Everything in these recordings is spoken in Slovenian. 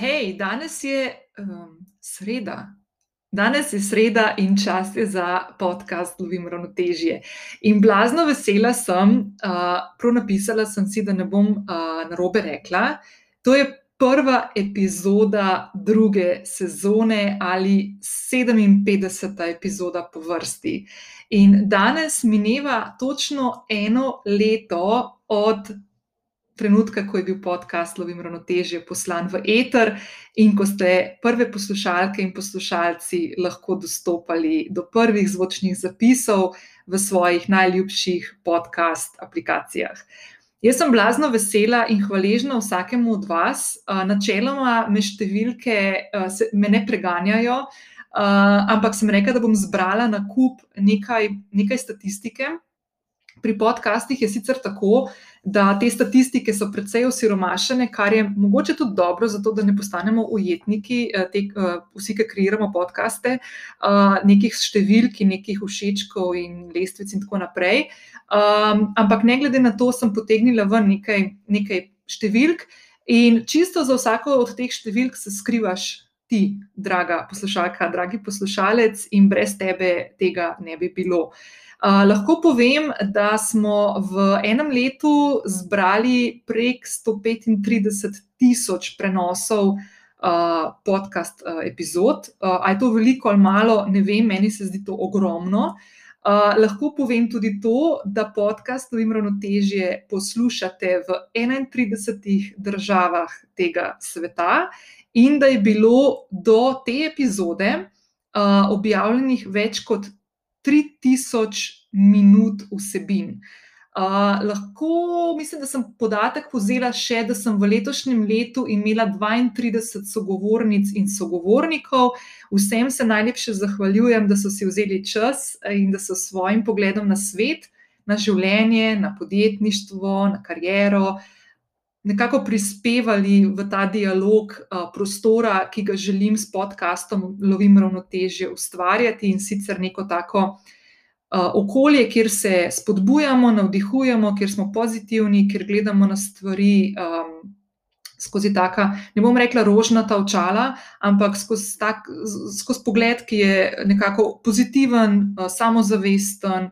Hej, danes je um, sreda. Danes je sreda in čas je za podcast Lovim ravnotežje. In blazno vesela sem, uh, prav napisala sem si, da ne bom uh, narobe rekla. To je prva epizoda druge sezone ali 57. epizoda po vrsti. In danes mineva točno eno leto od trenutka, ko je bil podcast Lovim ravnotežje poslan v eter in ko ste prve poslušalke in poslušalci lahko dostopali do prvih zvočnih zapisov v svojih najljubših podcast aplikacijah. Jaz sem blazno vesela in hvaležna vsakemu od vas. Načeloma me številke me ne preganjajo, ampak sem rekla, da bom zbrala na kup nekaj, nekaj statistike. Pri podcastih je sicer tako, da te statistike so precej osiromašene, kar je mogoče tudi dobro, zato da ne postanemo ujetniki, eh, te, eh, vsi, ki kreiramo podcaste, eh, nekih številk, nekih všečkov in lestvic in tako naprej. Um, ampak ne glede na to, sem potegnila ven nekaj, nekaj številk in čisto za vsako od teh številk se skrivaš. Ti, draga poslušalka, dragi poslušalec, in brez tebe tega ne bi bilo. Lahko povem, da smo v enem letu zbrali prek 135 tisoč prenosov uh, podcast uh, epizod. Uh, je to veliko ali malo, ne vem, meni se zdi to ogromno. Uh, lahko povem tudi to, da podcast Lovim ravnotežje poslušate v 31 državah tega sveta in da je bilo do te epizode uh, objavljenih več kot 3000 minut vsebin. Uh, lahko mislim, da sem podatek povzela še, da sem v letošnjem letu imela 32 sogovornic in sogovornikov. Vsem se najlepše zahvaljujem, da so si vzeli čas in da so s svojim pogledom na svet, na življenje, na podjetništvo, na kariero, nekako prispevali v ta dialog uh, prostora, ki ga želim s podkastom Lovim ravnotežje ustvarjati in sicer neko tako uh, okolje, kjer se spodbujamo, navdihujemo, kjer smo pozitivni, kjer gledamo na stvari. Um, Skozi taka, ne bom rekla, rožnata očala, ampak skozi, tak, skozi pogled, ki je nekako pozitiven, samozavesten,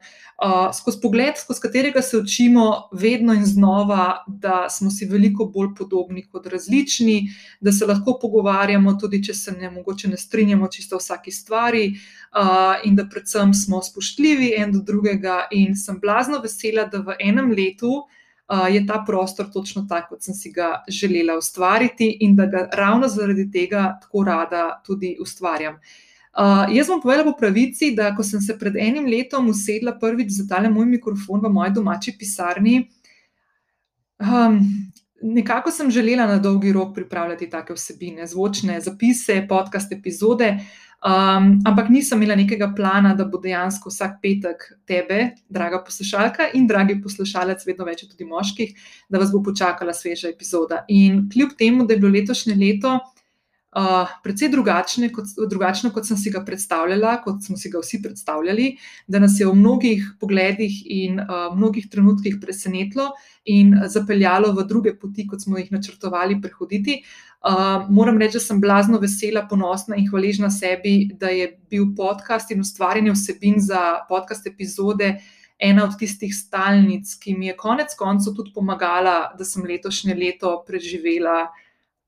skozi pogled, skozi katerega se učimo vedno in znova, da smo si veliko bolj podobni kot različni, da se lahko pogovarjamo, tudi če se ne, mogoče ne strinjamo čisto o vsaki stvari, in da predvsem smo spoštljivi en do drugega. In sem blazno vesela, da v enem letu je ta prostor točno tak, kot sem si ga želela ustvariti in da ga ravno zaradi tega tako rada tudi ustvarjam. Uh, jaz bom povedala po pravici, da ko sem se pred enim letom usedla prvič za tale moj mikrofon v moji domači pisarni, um, nekako sem želela na dolgi rok pripravljati take vsebine, zvočne zapise, podcast epizode. Uh, Um, ampak nisem imela nekega plana, da bo dejansko vsak petek tebe, draga poslušalka in dragi poslušalec, vedno več tudi moških, da vas bo počakala sveža epizoda. In kljub temu, da je bilo letošnje leto uh, precej drugačne, kot, drugačno, kot sem si ga predstavljala, kot smo si ga vsi predstavljali, da nas je v mnogih pogledih in uh, mnogih trenutkih presenetilo in zapeljalo v druge poti, kot smo jih načrtovali prehoditi. Uh, moram reči, da sem blazno vesela, ponosna in hvaležna sebi, da je bil podcast in ustvarjanje vsebin za podcast epizode ena od tistih stalnic, ki mi je konec koncev tudi pomagala, da sem letošnje leto preživela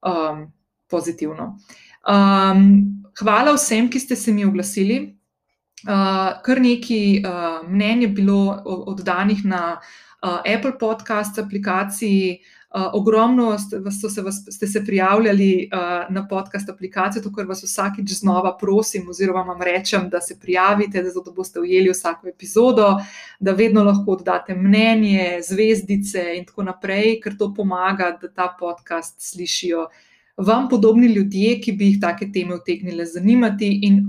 um, pozitivno. Um, hvala vsem, ki ste se mi oglasili. Uh, kar nekaj uh, mnenj je bilo oddanih na uh, Apple Podcast aplikaciji. Uh, ogromno ste, se, vas, ste se prijavljali uh, na podcast aplikacijo, tako da vas vsakič znova prosim, oziroma vam rečem, da se prijavite, da, da boste ujeli vsako epizodo, da vedno lahko oddate mnenje, zvezdice in tako naprej, ker to pomaga, da ta podcast slišijo vam podobni ljudje, ki bi jih take teme utegnile zanimati. In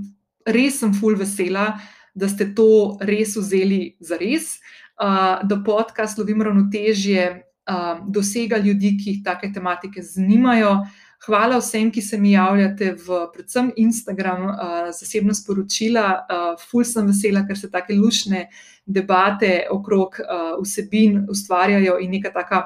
res sem full vesela, da ste to res vzeli za res. Uh, da podcast Lovim ravnotežje um, dosega ljudi, ki jih take tematike zanimajo. Hvala vsem, ki se mi javljate v predvsem Instagram, uh, zasebno sporočila. Uh, ful sem vesela, ker se take lušne debate okrog uh, vsebin ustvarjajo in neka taka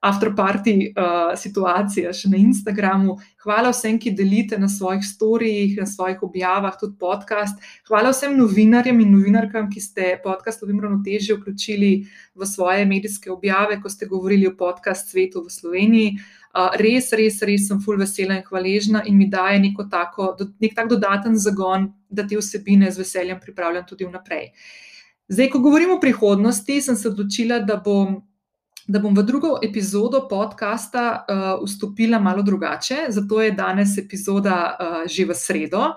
afterparty uh, situacija še na Instagramu. Hvala vsem, ki delite na svojih storijih, na svojih objavah, tudi podcast. Hvala vsem novinarjem in novinarkam, ki ste podcast Lovim Ravnotežje vključili v svoje medijske objave, ko ste govorili o podcast svetu v Sloveniji. Uh, res, res, res sem full vesela in hvaležna in mi daje neko tako, nek tak dodaten zagon, da te vsebine z veseljem pripravljam tudi vnaprej. Zdaj, ko govorim o prihodnosti, sem se odločila, da bom da bom v drugo epizodo podcasta uh, vstopila malo drugače, zato je danes epizoda uh, že v sredo.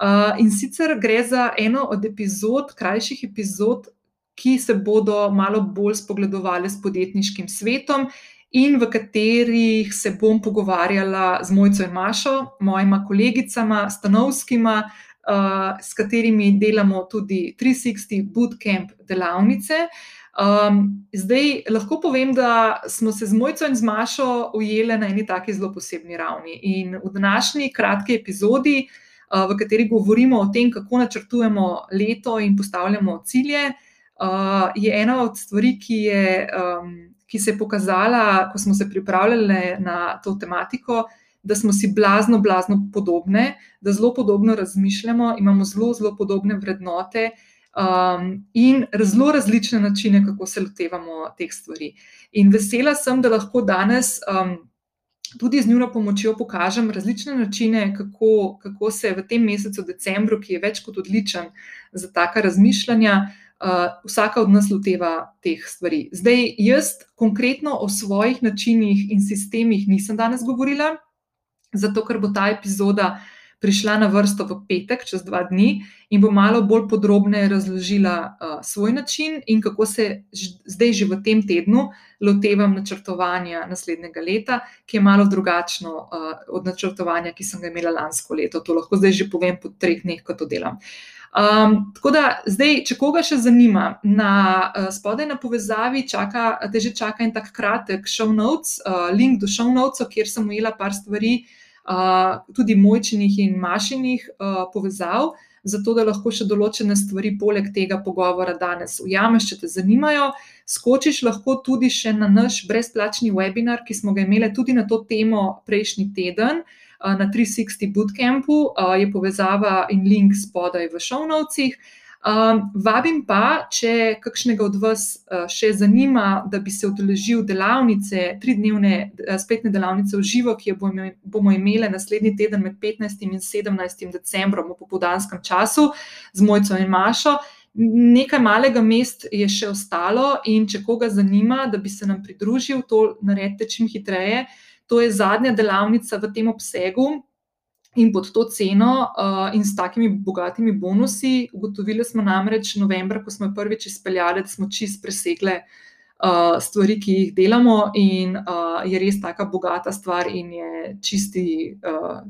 Uh, in sicer gre za eno od epizod, krajših epizod, ki se bodo malo bolj spogledovali s podjetniškim svetom. In v katerih se bom pogovarjala z Mojco in Mašo, mojima kolegicama, stanovskima, uh, s katerimi delamo tudi 360 Bootcamp delavnice. Uh, Um, zdaj lahko povem, da smo se z Mojco in z Mašo ujeli na eni taki zelo posebni ravni. In v današnji kratki epizodi, uh, v kateri govorimo o tem, kako načrtujemo leto in postavljamo cilje, uh, je ena od stvari, ki, je, um, ki se je pokazala, ko smo se pripravljali na to tematiko. Da smo si blazno, blazno podobne, da zelo podobno razmišljamo, imamo zelo, zelo podobne vrednote, um, in zelo različne načine, kako se lotevamo teh stvari. In vesela sem, da lahko danes um, tudi z njuno pomočjo pokažem različne načine, kako, kako se v tem mesecu, decembru, ki je več kot odličen za taka razmišljanja. Uh, vsaka od nas loteva teh stvari. Zdaj, jaz konkretno o svojih načinih in sistemih nisem danes govorila, zato ker bo ta epizoda uh, prišla na vrsto v petek, čez dva dni, in bo malo bolj podrobneje razložila uh, svoj način in kako se zdaj, že v tem tednu, lotevam načrtovanja naslednjega leta, ki je malo drugačno uh, od načrtovanja, ki sem ga imela lansko leto. To lahko zdaj že povem po treh dneh, ko to delam. Um, tako da, zdaj, če koga še zanima, na uh, spodaj na povezavi čaka, te že čaka en tak kratek show notes, uh, link do show notes, kjer sem ujela par stvari, uh, tudi mojčinih in mašinih povezav, zato da lahko še določene stvari poleg tega pogovora danes ujameš, če te zanimajo. Skočiš lahko tudi še na naš brezplačni webinar, ki smo ga imeli tudi na to temo prejšnji teden. Na 360 Bootcampu je povezava in link spodaj v šovnovcih. Um, vabim pa, če kakšnega od vas uh, še zanima, da bi se udeležil delavnice, tridnevne uh, spletne delavnice v živo, ki jo bomo, bomo imeli naslednji teden med 15 in 17 decembrom v popodanskem času z Mojco in Mašo. Nekaj malega mest je še ostalo, in če koga zanima, da bi se nam pridružil, to naredite čim hitreje. To je zadnja delavnica v tem obsegu, in pod to ceno uh, in s takimi bogatimi bonusi. Ugotovili smo namreč novembra, ko smo jo prvič izpeljali, da smo čist presegli uh, stvari, ki jih delamo, in uh, je res taka bogata stvar in je čisti. Uh,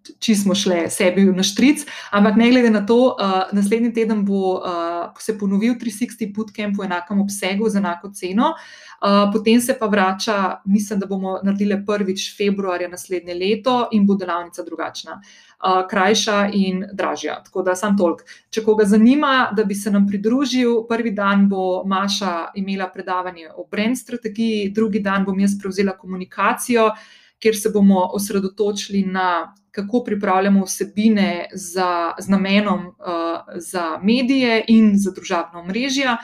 Če smo šli sebi na štric, ampak ne glede na to, uh, naslednji teden bo uh, se ponovil 360 Bootcamp v enakem obsegu, z enako ceno. Uh, potem se pa vrača, mislim, da bomo naredili prvič februarja naslednje leto in bo delavnica drugačna, uh, krajša in dražja. Tako da sam tolk. Če koga zanima, da bi se nam pridružil, prvi dan bo Maša imela predavanje o brand strategiji, drugi dan bom jaz prevzela komunikacijo, kjer se bomo osredotočili na. Kako pripravljamo vsebine za, z namenom uh, za medije in za družabno mrežje,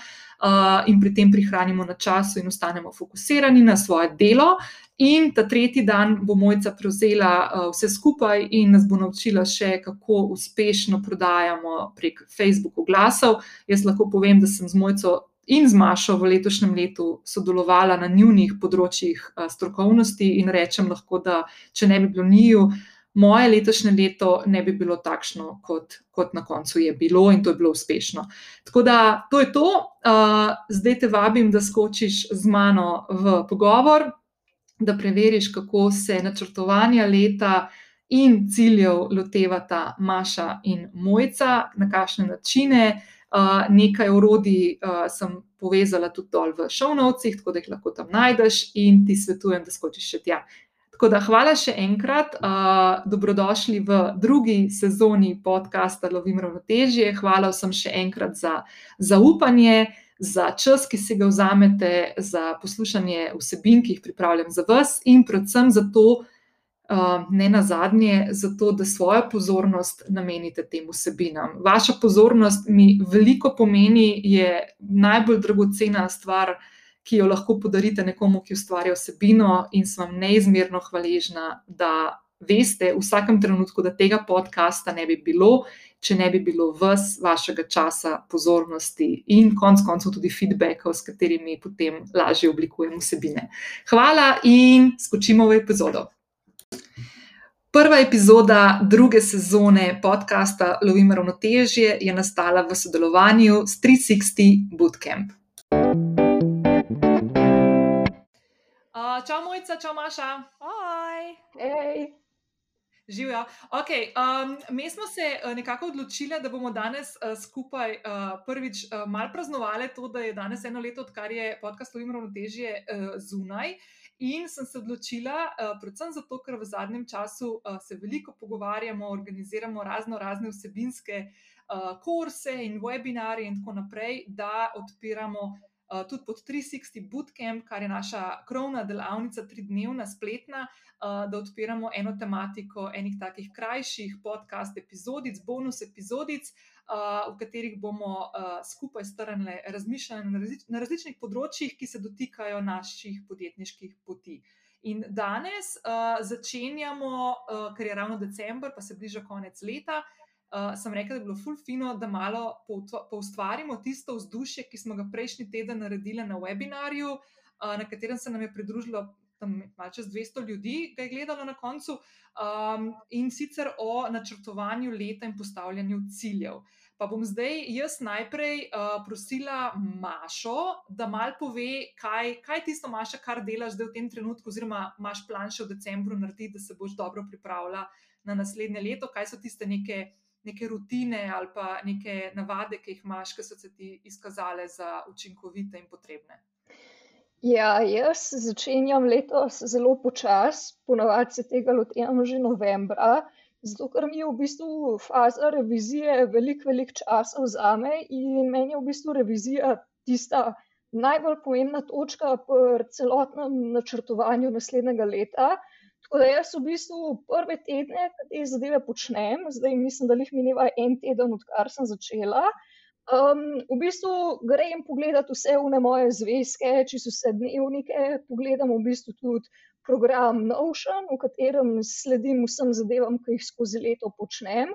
uh, in pri tem prihranimo na času in ostanemo fokusirani na svoje delo. In ta tretji dan bo mojca prevzela uh, vse skupaj in nas bo naučila še, kako uspešno prodajamo prek Facebook oglasov. Jaz lahko povem, da sem z mojco in z Mašo v letošnjem letu sodelovala na njunih področjih strokovnosti in rečem lahko, da če ne bi bilo njiju, uh, moje letošnje leto ne bi bilo takšno, kot, kot na koncu je bilo, in to je bilo uspešno. Tako da to je to. Uh, zdaj te vabim, da skočiš z mano v pogovor, da preveriš, kako se načrtovanja leta in ciljev lotevata Maša in Mojca, na kakšne načine. Uh, nekaj orodij uh, sem povezala tudi dol v šovnovcih, tako da jih lahko tam najdeš, in ti svetujem, da skočiš še tja. Tako da hvala še enkrat, uh, dobrodošli v drugi sezoni podcasta Lovim ravnotežje. Hvala vsem še enkrat za zaupanje, za čas, ki si ga vzamete za poslušanje vsebin, ki jih pripravljam za vas, in predvsem za to, ne na zadnje, zato da svojo pozornost namenite tem vsebinam. Vaša pozornost mi veliko pomeni, je najbolj dragocena stvar, ki jo lahko podarite nekomu, ki ustvarja vsebino, in sem vam neizmerno hvaležna, da veste v vsakem trenutku, da tega podcasta ne bi bilo, če ne bi bilo vas, vašega časa, pozornosti in konec koncev tudi feedbackov, s katerimi potem lažje oblikujem vsebine. Hvala in skočimo v epizodo. Prva epizoda druge sezone podcasta Lovim ravnotežje je nastala v sodelovanju s 360 Bootcamp. Čau, Mojca, čau, Maša. Hej. Hej. Živijo. Okay, um, mi smo se nekako odločili, da bomo danes uh, skupaj uh, prvič uh, malo praznovali to, da je danes eno leto, odkar je podcast Lovim ravnotežje uh, zunaj. In sem se odločila, uh, predvsem zato, ker v zadnjem času uh, se veliko pogovarjamo, organiziramo razno razne vsebinske uh, kurse in webinarje in tako naprej, da odpiramo uh, tudi pod 360 Bootcamp, kar je naša krovna delavnica, tridnevna, spletna, uh, da odpiramo eno tematiko enih takih krajših podcast epizodic, bonus epizodic. Uh, v katerih bomo uh, skupaj strnili razmišljanje na, različ na različnih področjih, ki se dotikajo naših podjetniških poti. In danes uh, začenjamo, uh, ker je ravno decembr, pa se bliža konec leta. Uh, sem rekel, da je bilo fulfino, da malo poustvarimo tisto vzdušje, ki smo ga prejšnji teden naredili na webinarju, uh, na katerem se nam je pridružilo tam malo čez 200 ljudi, ki je gledalo na koncu, um, in sicer o načrtovanju leta in postavljanju ciljev. Pa bom zdaj jaz najprej uh, prosila Mašo, da mal pove, kaj, kaj tisto, Maša, kar delaš zdaj v tem trenutku, oziroma imaš plan še v decembru narediti, da se boš dobro pripravila na naslednje leto. Kaj so tiste neke, neke rutine ali pa neke navade, ki jih imaš, ki so se ti izkazale za učinkovite in potrebne. Ja, jaz začenjam letos zelo počasi, ponovadi se tega lotevam že novembra. Zato, ker mi je v bistvu faza revizije veliko, veliko časa vzame in meni je v bistvu revizija tista najbolj pomembna točka pri celotnem načrtovanju naslednjega leta. Tako da jaz v bistvu prve tedne te zadeve počnem, zdaj mislim, da jih mineva en teden, odkar sem začela. Um, v bistvu grem pogledati vse vne moje zvezke, če so vse dnevnike, pogledam v bistvu tudi program Notion, v katerem sledim vsem zadevam, ki jih skozi leto počnem.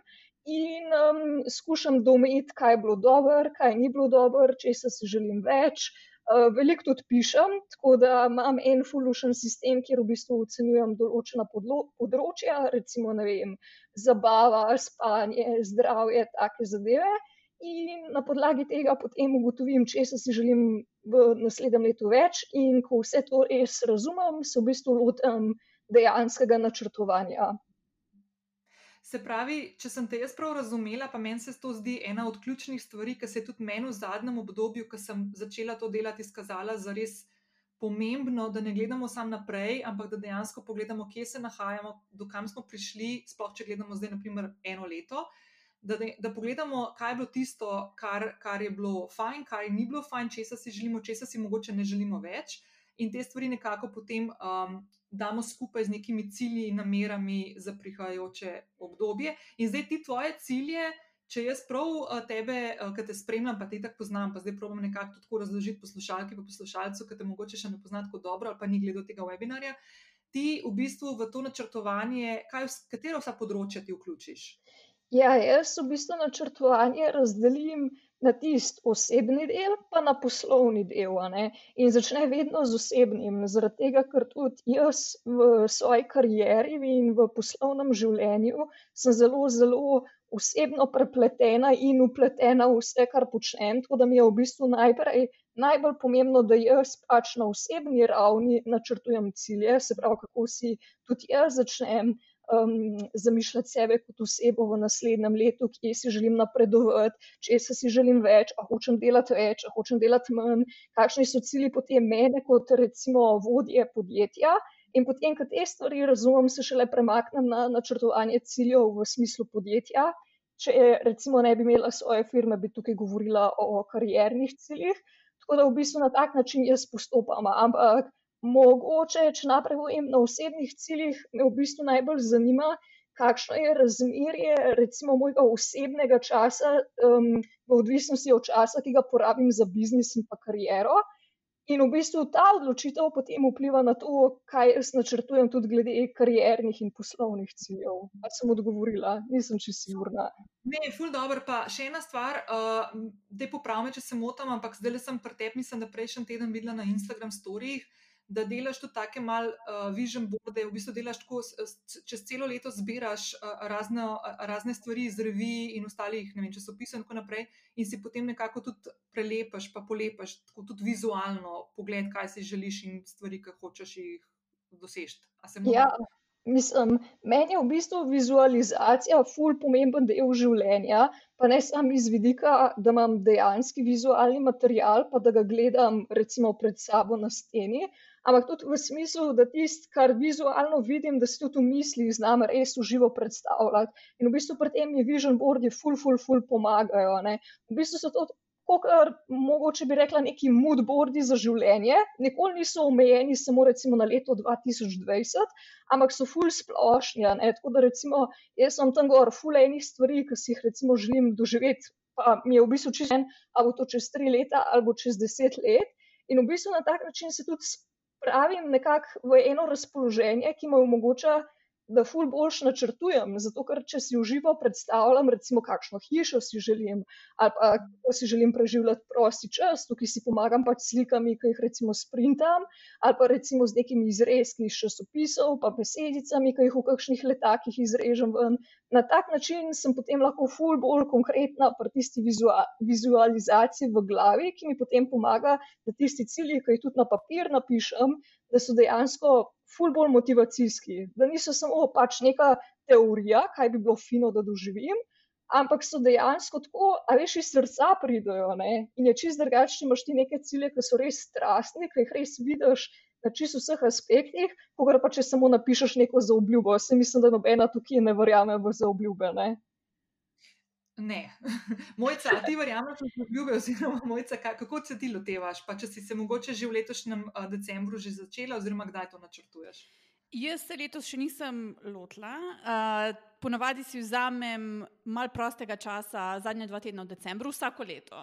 In um, skušam dometi, kaj je bilo dobro, kaj ni bilo dobro, če se želim več. Veliko tudi pišem, tako da imam en fullušen sistem, kjer v bistvu ocenjujem določena področja, recimo vem, zabava, spanje, zdravje, take zadeve. In na podlagi tega potem ugotovim, če se želim v naslednjem letu več, in ko vse to res razumem, se v bistvu lotim dejanskega načrtovanja. Se pravi, če sem te jaz prav razumela, pa meni se to zdi ena od ključnih stvari, ki se je tudi meni v zadnjem obdobju, ko sem začela to delati, izkazala za res pomembno, da ne gledamo samo naprej, ampak da dejansko pogledamo, kje se nahajamo, dokam smo prišli, sploh če gledamo zdaj, naprimer, eno leto da, da pogledamo, kaj je bilo tisto, kar, kar je bilo fajn, kaj ni bilo fajn, če se želimo, če se morda ne želimo več. In te stvari nekako potem um, damo skupaj z nekimi cilji in namerami za prihajajoče obdobje. In zdaj ti tvoje cilje, če jaz prav uh, tebe, uh, ki te spremljam, pa te tako poznam, pa zdaj probujem nekako tako razložiti poslušalke in poslušalcu, ki te mogoče še ne poznajo tako dobro ali pa ni gledal tega webinarja. Ti v bistvu v to načrtovanje, kaj, katero vsa področja ti vključiš? Ja, jaz v bistvu načrtovanje razdelim na tisti osebni del, pa na poslovni del. In začne vedno z osebnim, zaradi tega, ker tudi jaz v svoji karieri in v poslovnem življenju sem zelo, zelo osebno prepletena in upletena v vse, kar počnem. Tako da mi je v bistvu najprej najbolj pomembno, da jaz pač na osebni ravni načrtujem cilje, se pravi, kako si tudi jaz začnem um, zamišljati sebe kot osebo v naslednjem letu, kje si želim napredovati, če se si želim več, a hočem delati več, a hočem delati manj, kakšni so cilji potem mene kot recimo vodje podjetja. In potem, ko te stvari razumem, se šele premaknem na načrtovanje ciljev v smislu podjetja. Če recimo ne bi imela svoje firme, bi tukaj govorila o kariernih ciljih. Tako da v bistvu na tak način jaz postopam. Ampak mogoče, če naprej povem na osebnih ciljih, me v bistvu najbolj zanima, kakšno je razmerje recimo mojega osebnega časa um, v odvisnosti od časa, ki ga porabim za biznis in pa kariero. In v bistvu ta odločitev potem vpliva na to, kaj jaz načrtujem, tudi glede kariernih in poslovnih ciljev. Pa sem odgovorila, nisem čisto sigurna. Ne, ful dobro. Pa še ena stvar, uh, da popravim, če se motim, ampak zdaj sem pri tebi, mislim, da prejšnji teden videla na Instagram storijih da delaš tudi take mal uh, vision boarde, v bistvu delaš tako, čez celo leto zbiraš uh, razne, uh, razne stvari iz revij in ostalih, ne vem, časopisov in tako naprej, in si potem nekako tudi prelepaš, pa polepaš, tako tudi vizualno pogled, kaj si želiš in stvari, ki hočeš jih doseči. Ja. Mislim, meni je v bistvu vizualizacija ful pomemben del življenja, pa ne samo iz vidika, da imam dejanski vizualni material, pa da ga gledam recimo pred sabo na steni, ampak tudi v smislu, da tisto, kar vizualno vidim, da si tudi v mislih znam res uživo predstavljati. In v bistvu pri tem mi vision boardi ful, ful, ful pomagajo. Ne. V bistvu so to. Kar mogoče bi rekla, neki mood boardi za življenje, nikoli niso omejeni samo na leto 2020, ampak so ful splošni. Tako da, recimo, jaz sem tam gor, ful enih stvari, ki si jih recimo želim doživeti, pa mi je v bistvu čisto en, ali bo to čez tri leta ali čez deset let. In v bistvu na tak način se tudi spravim nekako v eno razpoloženje, ki mi omogoča da ful boljš načrtujem. Zato, ker če si uživo predstavljam, recimo, kakšno hišo si želim, ali pa kako si želim preživljati prosti čas, tukaj si pomagam pač slikami, ki jih recimo sprintam, ali pa recimo z nekimi izrezki iz časopisov, pa besedicami, ki jih v kakšnih letakih izrežem ven. Na tak način sem potem lahko ful bolj konkretna pri tisti vizualizaciji v glavi, ki mi potem pomaga, da tisti cilji, ki jih tudi na papir napišem, da so dejansko ful bolj motivacijski, da niso samo pač neka teorija, kaj bi bilo fino, da doživim, ampak so dejansko tako, a veš, iz srca pridajo. Ne? In je čist drugače, če imaš ti neke cilje, ki so res strastni, ki jih res vidiš na čist vseh aspektih, kot pa če samo napišeš neko zaobljubo. Se mislim, da nobena tukaj ne verjame v zaobljube. Ne? Ne, mojca, ti verjameš, si ljubezen, oziroma mojca, kako se ti lotevaš, pa če si se mogoče že v letošnjem uh, decembru že začela, oziroma kdaj to načrtuješ? Jaz se letos še nisem lotila. Uh, ponavadi si vzamem malo prostega časa, zadnje dva tedna v decembru, vsako leto.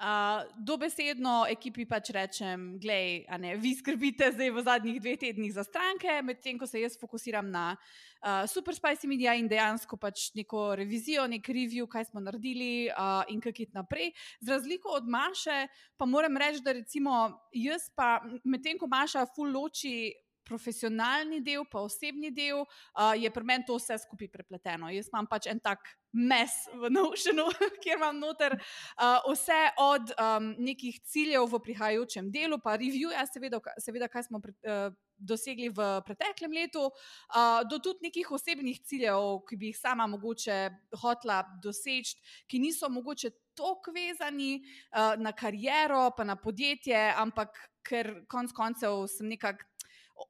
Uh, dobesedno ekipi pač rečem, gledaj, ne, vi skrbite zdaj v zadnjih dveh tednih za stranke, medtem ko se jaz fokusiram na uh, super spicy media in dejansko pač neko revizijo, nek review, kaj smo naredili uh, in kaj it naprej. Z razliko od Maše, pa moram reči, da recimo jaz pa, medtem ko Maša full loči profesionalni del, pa osebni del, uh, je pri meni to vse skupaj prepleteno. Jaz imam pač en tak mes v Notionu, kjer imam noter uh, vse od um, nekih ciljev v prihajajočem delu, pa review-ja, seveda, seveda, kaj smo. Pre, uh, Dosegli v preteklem letu, uh, do tudi nekih osebnih ciljev, ki bi jih sama mogoče hotla doseči, ki niso mogoče tako vezani uh, na kariero, pa na podjetje, ampak ker konec koncev sem nekako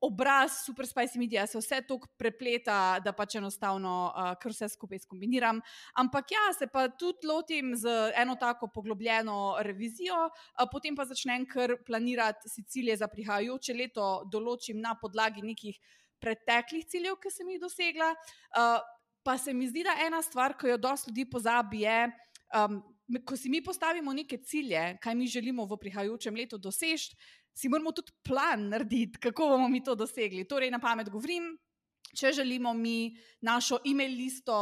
obraz Super Spice Media se vse tako prepleta, da pač enostavno uh, kar vse skupaj skombiniram. Ampak ja, se pa tudi lotim z eno tako poglobljeno revizijo, uh, potem pa začnem kar planirati si cilje za prihajajoče leto, določim na podlagi nekih preteklih ciljev, ki sem jih dosegla. Uh, pa se mi zdi, da ena stvar, ki jo dosti ljudi pozabi, je. Um, Ko si mi postavimo neke cilje, kaj mi želimo v prihajajočem letu doseči, si moramo tudi plan narediti, kako bomo mi to dosegli. Torej, na pamet govorim, če želimo mi našo e-mail listo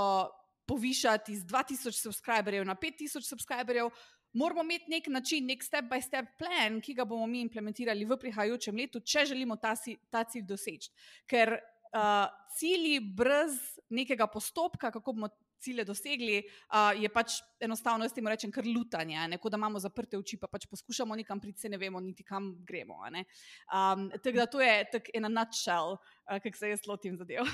povišati iz 2000 subscriberjev na 5000 subscriberjev, moramo imeti nek način, nek step-by-step plan, ki ga bomo mi implementirali v prihajajočem letu, če želimo ta, si, ta cilj doseči. Ker uh, cilji brez nekega postopka, kako bomo cilje dosegli, uh, je pač enostavno, jaz temu rečem, kar lutanje. Tako da imamo zaprte oči, pa pač poskušamo nekam priti, se ne vemo, niti kam gremo. Um, tako da to je tako ena nutshell, uh, kako se jaz lotim zadev.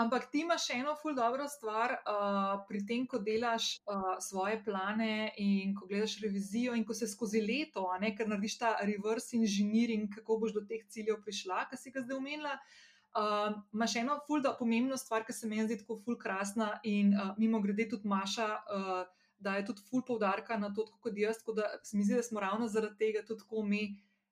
Ampak ti imaš eno ful dobro stvar uh, pri tem, ko delaš uh, svoje plane in ko gledaš revizijo in ko se skozi leto, ne, ker narediš ta reverse engineering, kako boš do teh ciljev prišla, kar si ga zdaj omenila. Uh, Imáš eno ful, da pomembno stvar, ki se meni zdi tako ful krasna in uh, mimo grede tudi Maša uh, da je tudi full poudarka na to, kot jaz. Tako da se mi zdi, da smo ravno zaradi tega tudi tako mi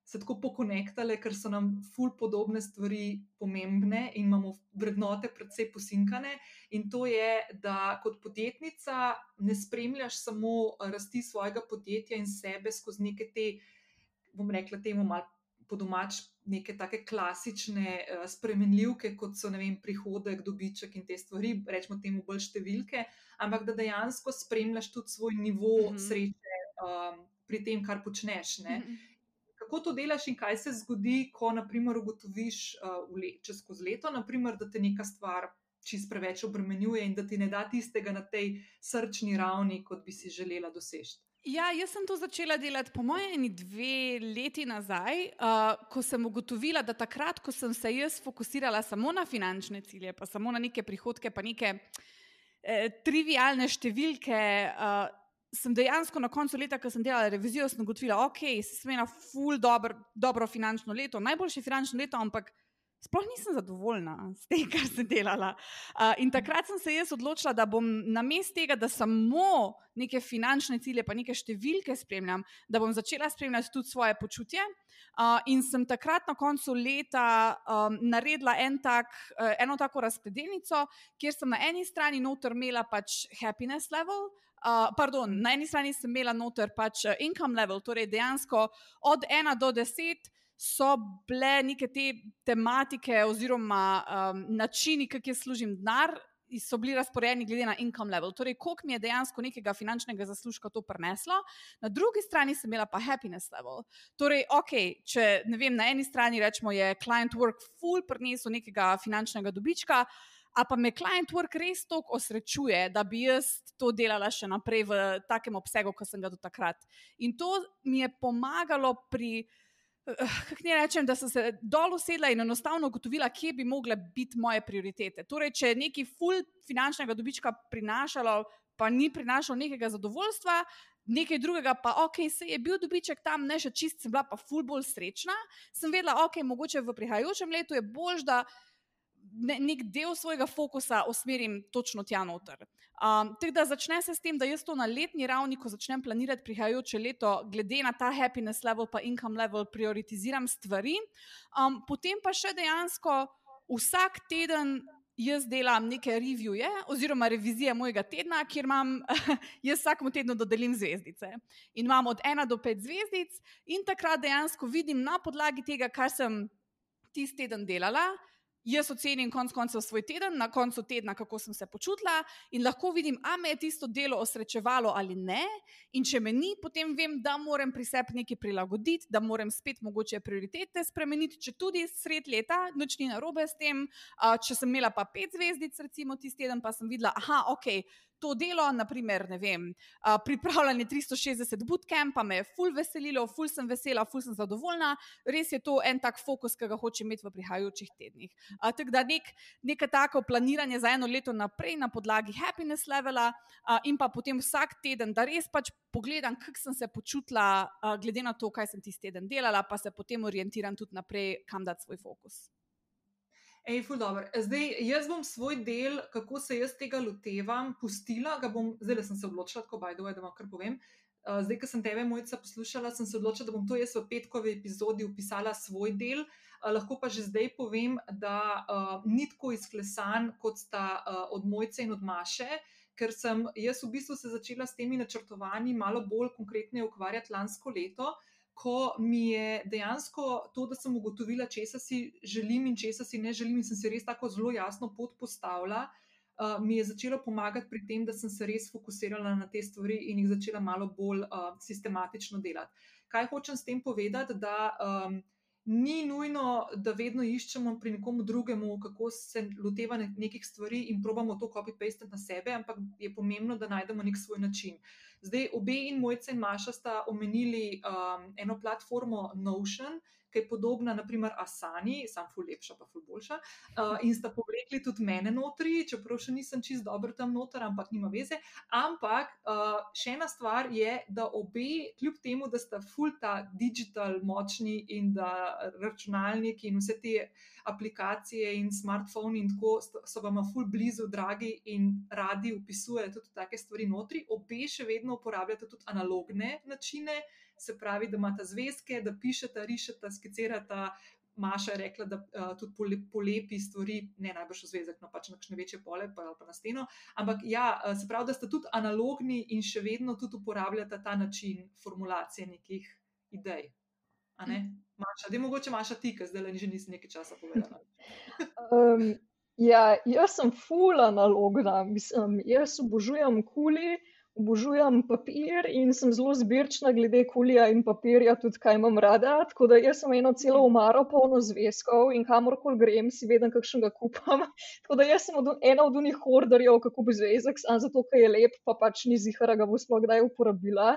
se tako pokonektali, ker so nam full podobne stvari pomembne in imamo vrednote predvsej posinkane. In to je, da kot podjetnica ne spremljaš samo rasti svojega podjetja in sebe skozi neke te, bom rekla, temu malo po domač neke take klasične uh, spremenljivke, kot so vem, prihodek, dobiček in te stvari, rečemo temu bolj številke, ampak da dejansko spremljaš tudi svoj nivo mm -hmm. sreče um, pri tem, kar počneš. Mm -hmm. Kako to delaš in kaj se zgodi, ko naprimer ugotoviš uh, le, čez skozi leto, naprimer, da te neka stvar čist preveč obremenjuje in da ti ne da tistega na tej srčni ravni, kot bi si želela doseči. Ja, jaz sem to začela delati, po mojem, dve leti nazaj, uh, ko sem ugotovila, da takrat, ko sem se jaz fokusirala samo na finančne cilje, pa samo na neke prihodke, pa neke eh, trivialne številke, uh, sem dejansko na koncu leta, ko sem delala revizijo, ugotovila, da okay, sem imela ful dobro, dobro finančno leto, najboljše finančno leto, ampak sploh nisem zadovoljna s tem, kar sem delala. Uh, in takrat sem se jaz odločila, da bom na mestu tega, da samo neke finančne cilje, pa neke številke spremljam, da bom začela spremljati tudi svoje počutje. Uh, in sem takrat na koncu leta um, naredila en tak, uh, eno tako razpredelnico, kjer sem na eni strani noter imela pač happiness level. Uh, pardon, na eni strani sem imela noter pač income level, torej dejansko od 1 do 10 so bile neke te tematike oziroma um, načini, kako jaz služim denar. So bili razporedeni glede na income level, torej koliko mi je dejansko nekega finančnega zaslužka to prineslo, na drugi strani sem imela pa happiness level. Torej, ok, če ne vem, na eni strani rečemo, je client work full prinesel nekega finančnega dobička, a pa me client work res toliko osrečuje, da bi jaz to delala še naprej v takem obsegu, kot sem ga do takrat. In to mi je pomagalo pri. Eh, kako ne rečem, da sem se dol usedla in enostavno ugotovila, kje bi mogle biti moje prioritete. Torej, če je neki full finančnega dobička prinašalo, pa ni prinašalo nekega zadovoljstva, nekaj drugega, pa ok, se je bil dobiček tam, ne še čist, sem bila pa full bolj srečna, sem vedela, ok, mogoče v prihajajočem letu je bolj, da ne, nek del svojega fokusa usmerim točno tja noter. Um, tako da začne se s tem, da jaz to na letni ravni, ko začnem planirati prihajajoče leto, glede na ta happiness level, pa income level, prioritiziram stvari. Um, potem pa še dejansko vsak teden. Jaz delam neke revije, oziroma revizije mojega tedna, kjer imam, jaz vsakemu tednu dodelim zvezdice. In imam od ena do pet zvezdic, in takrat dejansko vidim na podlagi tega, kar sem tisti teden delala, Jaz ocenim konec koncev svoj teden, na koncu tedna, kako sem se počutila, in lahko vidim, ali me je tisto delo osrečevalo ali ne. In če me ni, potem vem, da moram pri sebi nekaj prilagoditi, da moram spet mogoče prioritete spremeniti, če tudi sred leta, noč ni narobe s tem. Če sem imela pa pet zvezdic, recimo tisti teden, pa sem videla, aha, ok to delo, naprimer, ne vem, pripravljanje 360 bootcampa me je ful veselilo, ful sem vesela, ful sem zadovoljna. Res je to en tak fokus, ki ga hočem imeti v prihajajočih tednih. Tako da nek, neka tako planiranje za eno leto naprej na podlagi happiness levela in pa potem vsak teden, da res pač pogledam, kako sem se počutila, glede na to, kaj sem tisti teden delala, pa se potem orientiram tudi naprej, kam dati svoj fokus. Ej, ful dobro. Zdaj, jaz bom svoj del, kako se jaz tega lotevam, pustila. Bom, zdaj sem se odločila, tako bajdo, da vam kar povem. Uh, zdaj, ko sem tebe, mojica, poslušala, sem se odločila, da bom to jaz v petkovi epizodi upisala svoj del. Uh, lahko pa že zdaj povem, da uh, ni tako izklesan, kot sta uh, od mojice in od maše, ker sem jaz v bistvu se začela s temi načrtovanji malo bolj konkretno ukvarjati lansko leto. Uh, ko mi je dejansko to, da sem ugotovila, česa si želim in česa si ne želim, in sem si res tako zelo jasno pot postavila, uh, mi je začelo pomagati pri tem, da sem se res fokusirala na te stvari in jih začela malo bolj uh, sistematično delati. Kaj hočem s tem povedati? Da, um, ni nujno, da vedno iščemo pri nekomu drugemu, kako se loteva nekih stvari in probamo to copy-paste na sebe, ampak je pomembno, da najdemo nek svoj način. Zdaj, obe in mojce in Maša sta omenili um, eno platformo Notion, ki je podobna, naprimer, Asani, sam ful lepša, pa ful boljša. Uh, in sta povlekli tudi mene notri, čeprav še nisem čist dobro tam noter, ampak nima veze. Ampak uh, še ena stvar je, da obe, kljub temu, da sta ful ta digital močni in da računalniki in vse te aplikacije in smartphone in tako so vam ful blizu, dragi in radi upisujejo tudi take stvari notri, obe še vedno uporabljate tudi analogne načine se pravi, da imata zvezke, da pišete, rišete, skicirate. Maša je rekla, da uh, tudi polepi stvari, ne najbrž v zvezek, no pač na kakšne večje pole, pa, pa na steno. Ampak ja, uh, se pravi, da ste tudi analogni in še vedno tudi uporabljate ta način formulacije nekih idej. Ne? Maša, da je mogoče Maša ti, ker zdaj le že nisi nekaj časa povedala. um, ja, jaz sem full analogna, mislim, jaz obožujem kuli. Obožujem papir in sem zelo zbirčna glede kulija in papirja, tudi kaj imam rada. Tako da jaz sem eno celo umaro polno zvezkov in kamorkoli grem, si vedem, kakšnega kupam. Tako da jaz sem ena od unih horderjev, kako bi zvezek, samo zato, ker je lep, pa pač ni zihara, ga bo sploh kdaj uporabila.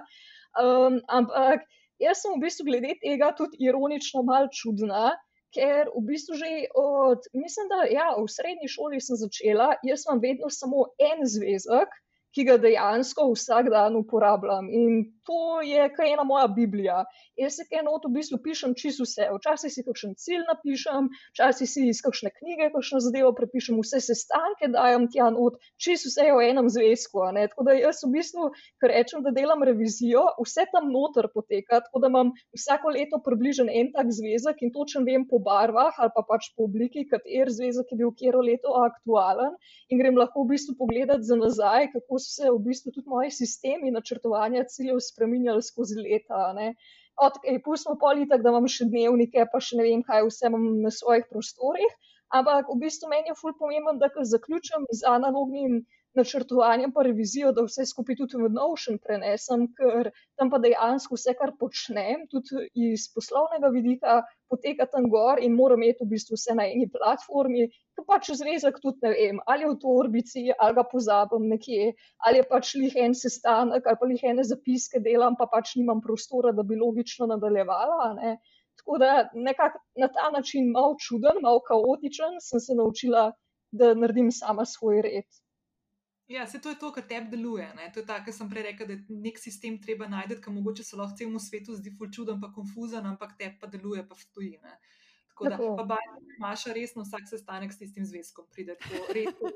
Um, ampak jaz sem v bistvu glede tega tudi ironično mal čudna. Ker v bistvu že od, mislim, da ja, v srednji šoli sem začela, jaz imam vedno samo en zvezek, ki ga dejansko vsak dan uporabljam. In to je kaj ena moja Biblija. Jaz se kaj not v bistvu pišem čisto vse. Včasih si kakšen cilj napišem, včasih si iz kakšne knjige kakšno zadevo prepišem, vse sestanke dajem tja not, čisto vse je v enem zvezku. Tako da jaz v bistvu, ker rečem, da delam revizijo, vse tam noter poteka, tako da imam vsako leto približen en tak zvezek in točen vem po barvah ali pa pač po obliki, kater zvezek je bil kjero leto aktualen in grem lahko v bistvu pogledati za nazaj, kako so se v bistvu tudi moji sistemi načrtovanja ciljev spremenjali skozi leta. Od tega, pustimo politik, da imam še dnevnike, pa še ne vem, kaj vse imam na svojih prostorih. Ampak v bistvu meni je fulj pomembno, da zaključim z analognim načrtovanjem, pa revizijo, da vse skupaj tudi v Notion prenesem, ker tam pa dejansko vse, kar počnem, tudi iz poslovnega vidika, poteka tam gor in moram imeti v bistvu vse na eni platformi, ki pač zvezek tudi ne vem, ali v torbici, ali ga pozabim nekje, ali je pač lih en sestanek, ali pa lih ene zapiske delam, pa pač nimam prostora, da bi logično nadaljevala. Ne. Tako da nekako na ta način, malo čuden, malo kaotičen, sem se naučila, da naredim sama svoj red. Ja, se to je to, kar tebi deluje. Ne? To je tako, kar sem prej rekel, da je nek sistem treba najti, ki mogoče se lahko celemu svetu zdi fulčuden, pa konfuzen, ampak tebi pa deluje, pa stoji. Ne? Tako da, pa baj, imaš resno vsak sestanek s tistim zvezkom, pride tako redko,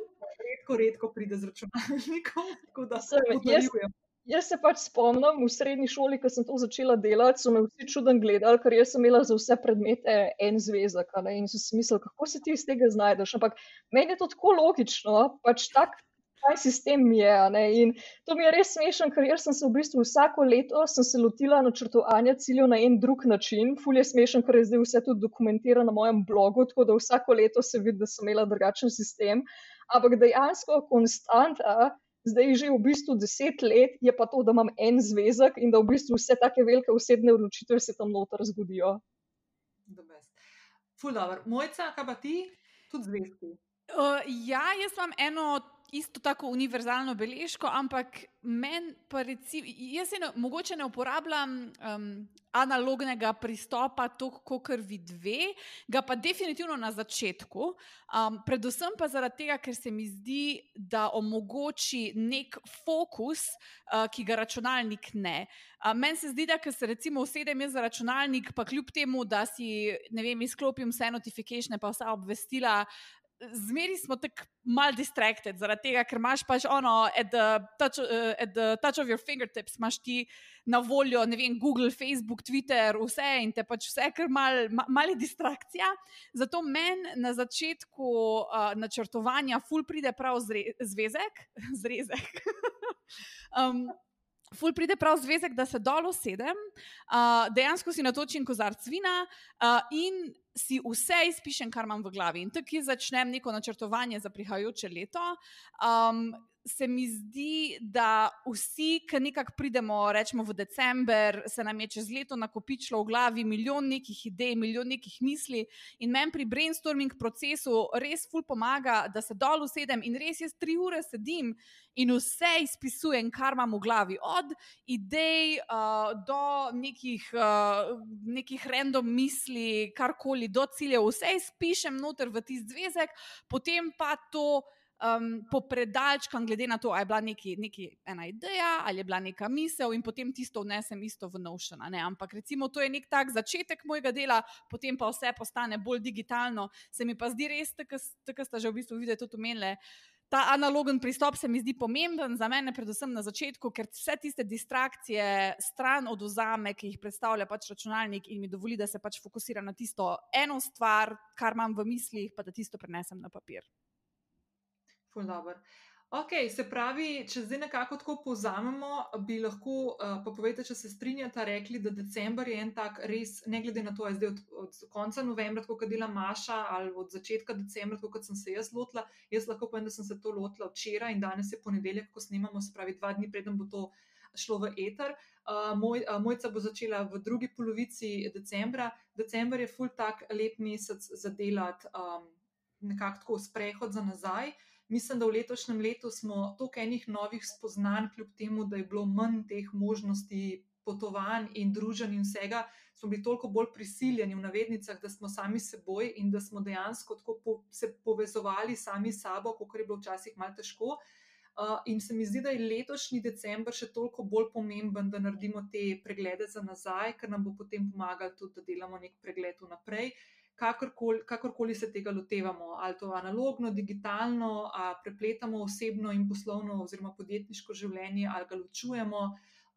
redko, redko pride z računalnikom. Tako da se vdaljuje. Jaz se pač spomnim, v srednji šoli, ko sem to začela delati, so me vsi čuden gledali, ker jaz sem imela za vse predmete en zvezek. In so si mislili, kako se ti iz tega znajdeš. Ampak meni je to tako logično, pač tak, kaj sistem je. In to mi je res smešen, ker sem se v bistvu vsako leto lotila načrtovanja ciljev na en drug način. Fulje smešen, ker je zdaj vse tudi dokumentirano na mojem blogu, tako da vsako leto se vidi, da sem imela drugačen sistem. Ampak dejansko konstanta. Zdaj, že v bistvu deset let je pa to, da imam en zvezek in da v bistvu vse take velike osebne odločitve se tam noter zgodijo. Fulano, mojca, kaj pa ti, tudi zvezki? Uh, ja, jaz imam eno isto tako univerzalno beležko, ampak meni pa recimo, jaz ne, mogoče ne uporabljam um, analognega pristopa, tako kot vi dve, ga pa definitivno na začetku. Um, predvsem pa zaradi tega, ker se mi zdi, da omogoči nek fokus, uh, ki ga računalnik ne. Uh, meni se zdi, da ker se recimo usedem za računalnik, pa kljub temu, da si ne vem, izklopim vse notifikacije, pa vsa obvestila zmeri smo tako mal distracted, zaradi tega, ker imaš pač ono, at the, touch, uh, at the touch of your fingertips, imaš ti na voljo, ne vem, Google, Facebook, Twitter, vse in te pač vse, ker mal, mali distrakcija. Zato meni na začetku uh, načrtovanja ful pride prav zre, zvezek, zrezek. um, Ful pride prav zvezek, da se dol usedem, uh, dejansko si natočim kozarc vina uh, in si vse izpišem, kar imam v glavi. In tako začnem neko načrtovanje za prihajajoče leto. Um, se mi zdi, da vsi, ki nekako pridemo, rečemo v decembr, se nam je čez leto nakopičilo v glavi milijon nekih idej, milijon nekih misli. In meni pri brainstorming procesu res ful pomaga, da se dol usedem in res jaz tri ure sedim in vse izpisujem, kar imam v glavi. Od idej uh, do nekih, uh, nekih random misli, karkoli, do ciljev, vse izpišem noter v tisti zvezek, potem pa to um, popredalčkam, glede na to, ali je bila neki, neki ena ideja ali je bila neka misel, in potem tisto vnesem isto v Notion. Ampak recimo to je nek tak začetek mojega dela, potem pa vse postane bolj digitalno. Se mi pa zdi res, tako ste že v bistvu videli tudi umenili. Ta analogen pristop se mi zdi pomemben za mene, predvsem na začetku, ker vse tiste distrakcije stran oduzame, ki jih predstavlja pač računalnik in mi dovoli, da se pač fokusira na tisto eno stvar, kar imam v mislih, pa da tisto prenesem na papir. Ok, se pravi, če zdaj nekako tako povzamemo, bi lahko, uh, pa povedete, če se strinjate, rekli, da decembr je en tak res, ne glede na to, ali zdaj od, od konca novembra, kot dela Maša, ali od začetka decembra, kot sem se jaz lotila. Jaz lahko povem, da sem se to lotila včeraj in danes je ponedeljek, ko snemamo, se pravi, dva dni preden bo to šlo v eter. Uh, moj, uh, mojca bo začela v drugi polovici decembra. December je full tak lep mesec za delati, um, nekako tako sprehod za nazaj. Mislim, da v letošnjem letu smo toliko enih novih spoznanj, kljub temu, da je bilo manj teh možnosti potovanj in druženj in vsega, smo bili toliko bolj prisiljeni v navednicah, da smo sami seboj in da smo dejansko tako po, se povezovali sami s sabo, kot je bilo včasih malo težko. Uh, in se mi zdi, da je letošnji decembr še toliko bolj pomemben, da naredimo te preglede za nazaj, ker nam bo potem pomagalo tudi, da delamo nek pregled vnaprej. Uh, kakorkoli, kakorkoli se tega lotevamo, ali to analogno, digitalno, ali prepletamo osebno in poslovno, oziroma podjetniško življenje, ali ga ločujemo.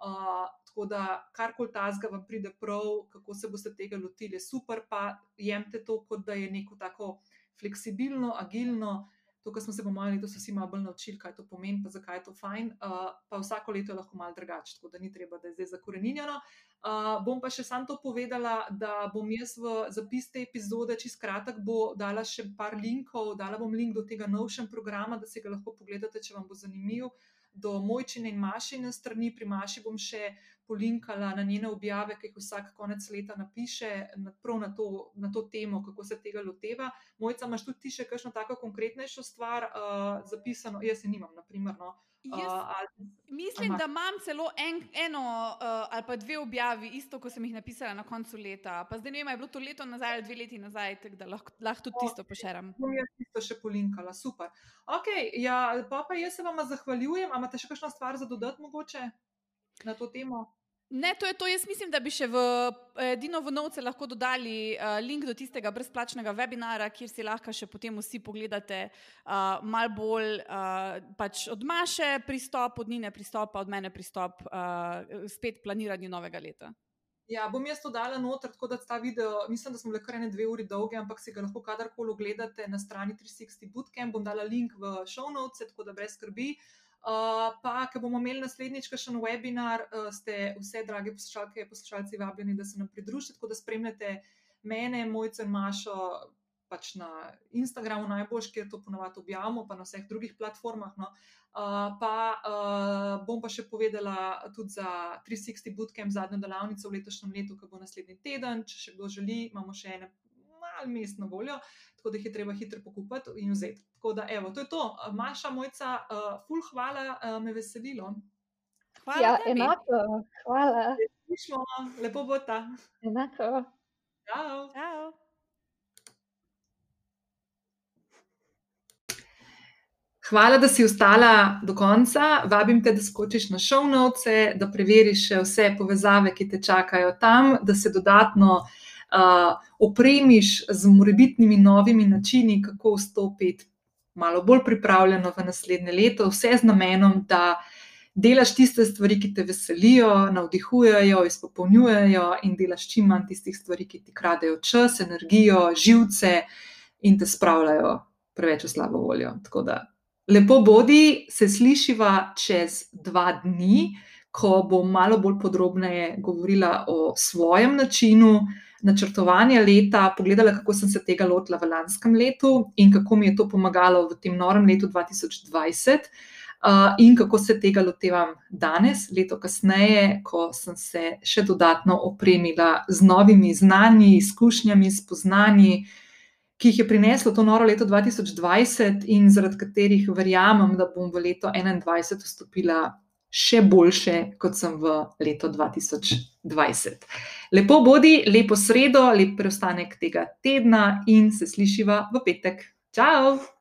Uh, tako da, karkoli ta zga vam pride prav, kako se boste tega lotili, super, pa jemte to, kot da je neko tako fleksibilno, agilno. To, kar smo se bomo letos vsi malo bolj naučili, kaj to pomeni, pa zakaj je to fajn. Uh, pa vsako leto je lahko malo drugače, tako da ni treba, da je zdaj zakorenjeno. Uh, bom pa še sam to povedala, da bom jaz v zapis te epizode, čez kratek, bo dala še par linkov, dala bom link do tega novšem programa, da si ga lahko pogledate, če vam bo zanimiv. Do mojčine in mašine strani, pri maši bom še polinkala na njene objave, ki jih vsak konec leta napiše, prav na to, na to temo, kako se tega loteva. Mojca, imaš tudi ti še kakšno tako konkretnejšo stvar uh, zapisano? Jaz se nimam, naprimer. No. Jaz, uh, ali, mislim, da imam celo en, eno uh, ali pa dve objavi, isto, kot sem jih napisala na koncu leta. Pa zdaj ne vem, je bilo to leto nazaj ali dve leti nazaj, tako da lahko, lahko tudi tisto pošeram. Bom jaz tisto še polinkala, super. Ok, ja, pa, pa jaz se vam zahvaljujem. A imate še kakšno stvar za dodati mogoče na to temo? Ne, to je to. Jaz mislim, da bi še v Dino v Novce lahko dodali uh, link do tistega brezplačnega webinara, kjer si lahko še potem vsi pogledate uh, malo bolj uh, pač od Maše pristop, od Nine pristop, od mene pristop, uh, spet planiranju novega leta. Ja, bom jaz to dala noter, tako da ta video, mislim, da smo le kar ene dve uri dolge, ampak si ga lahko kadarkoli ogledate na strani 360 Bootcamp. Bom dala link v show notes, tako da brez skrbi. Uh, Uh, pa, ker bomo imeli naslednjič še en webinar, uh, ste vse, drage poslušalke poslušalci, vabljeni, da se nam pridružite, tako da spremljate mene, mojce in Mašo. Pač na Instagramu najbolj, ker to ponovadi objavljamo, pa na vseh drugih platformah. No. Uh, pa uh, bom pa še povedala tudi za 360 Bootcamp, zadnjo delavnico v letošnjem letu, ki bo naslednji teden. Če še kdo želi, imamo še ene malo mest na voljo, tako da jih je treba hitro pokupiti in vzeti. Tako da, evo, to je to. Maša, mojca, uh, ful, hvala, uh, me veselilo. Hvala. Ja, tebi. enako, hvala. Slišmo, lepo bo ta. Enako. Ciao. Ciao. Hvala, da si ostala do konca. Vabim te, da skočiš na show notes, da preveriš vse povezave, ki te čakajo tam, da se dodatno uh, opremiš z morebitnimi novimi načini, kako vstopiti malo bolj pripravljeno v naslednje leto, vse z namenom, da delaš tiste stvari, ki te veselijo, navdihujejo, izpopolnjujejo in delaš čim manj tistih stvari, ki ti kradejo čas, energijo, živce in te spravljajo preveč v slabo voljo. Tako da lepo bodi, se slišiva čez dva dni. Ko bom malo bolj podrobneje govorila o svojem načinu, načrtovanja leta, pogledala, kako sem se tega lotila v lanskem letu in kako mi je to pomagalo v tem norem letu 2020. uh, in kako se tega lotevam danes, leto kasneje, ko sem se še dodatno opremila z novimi znanji, izkušnjami, spoznanji, ki jih je prineslo to noro leto 2020 in zaradi katerih verjamem, da bom v leto 2021 vstopila še boljše, kot sem v leto 2020. Lepo bodi, lepo sredo, lep preostanek tega tedna in se slišiva v petek. Ciao!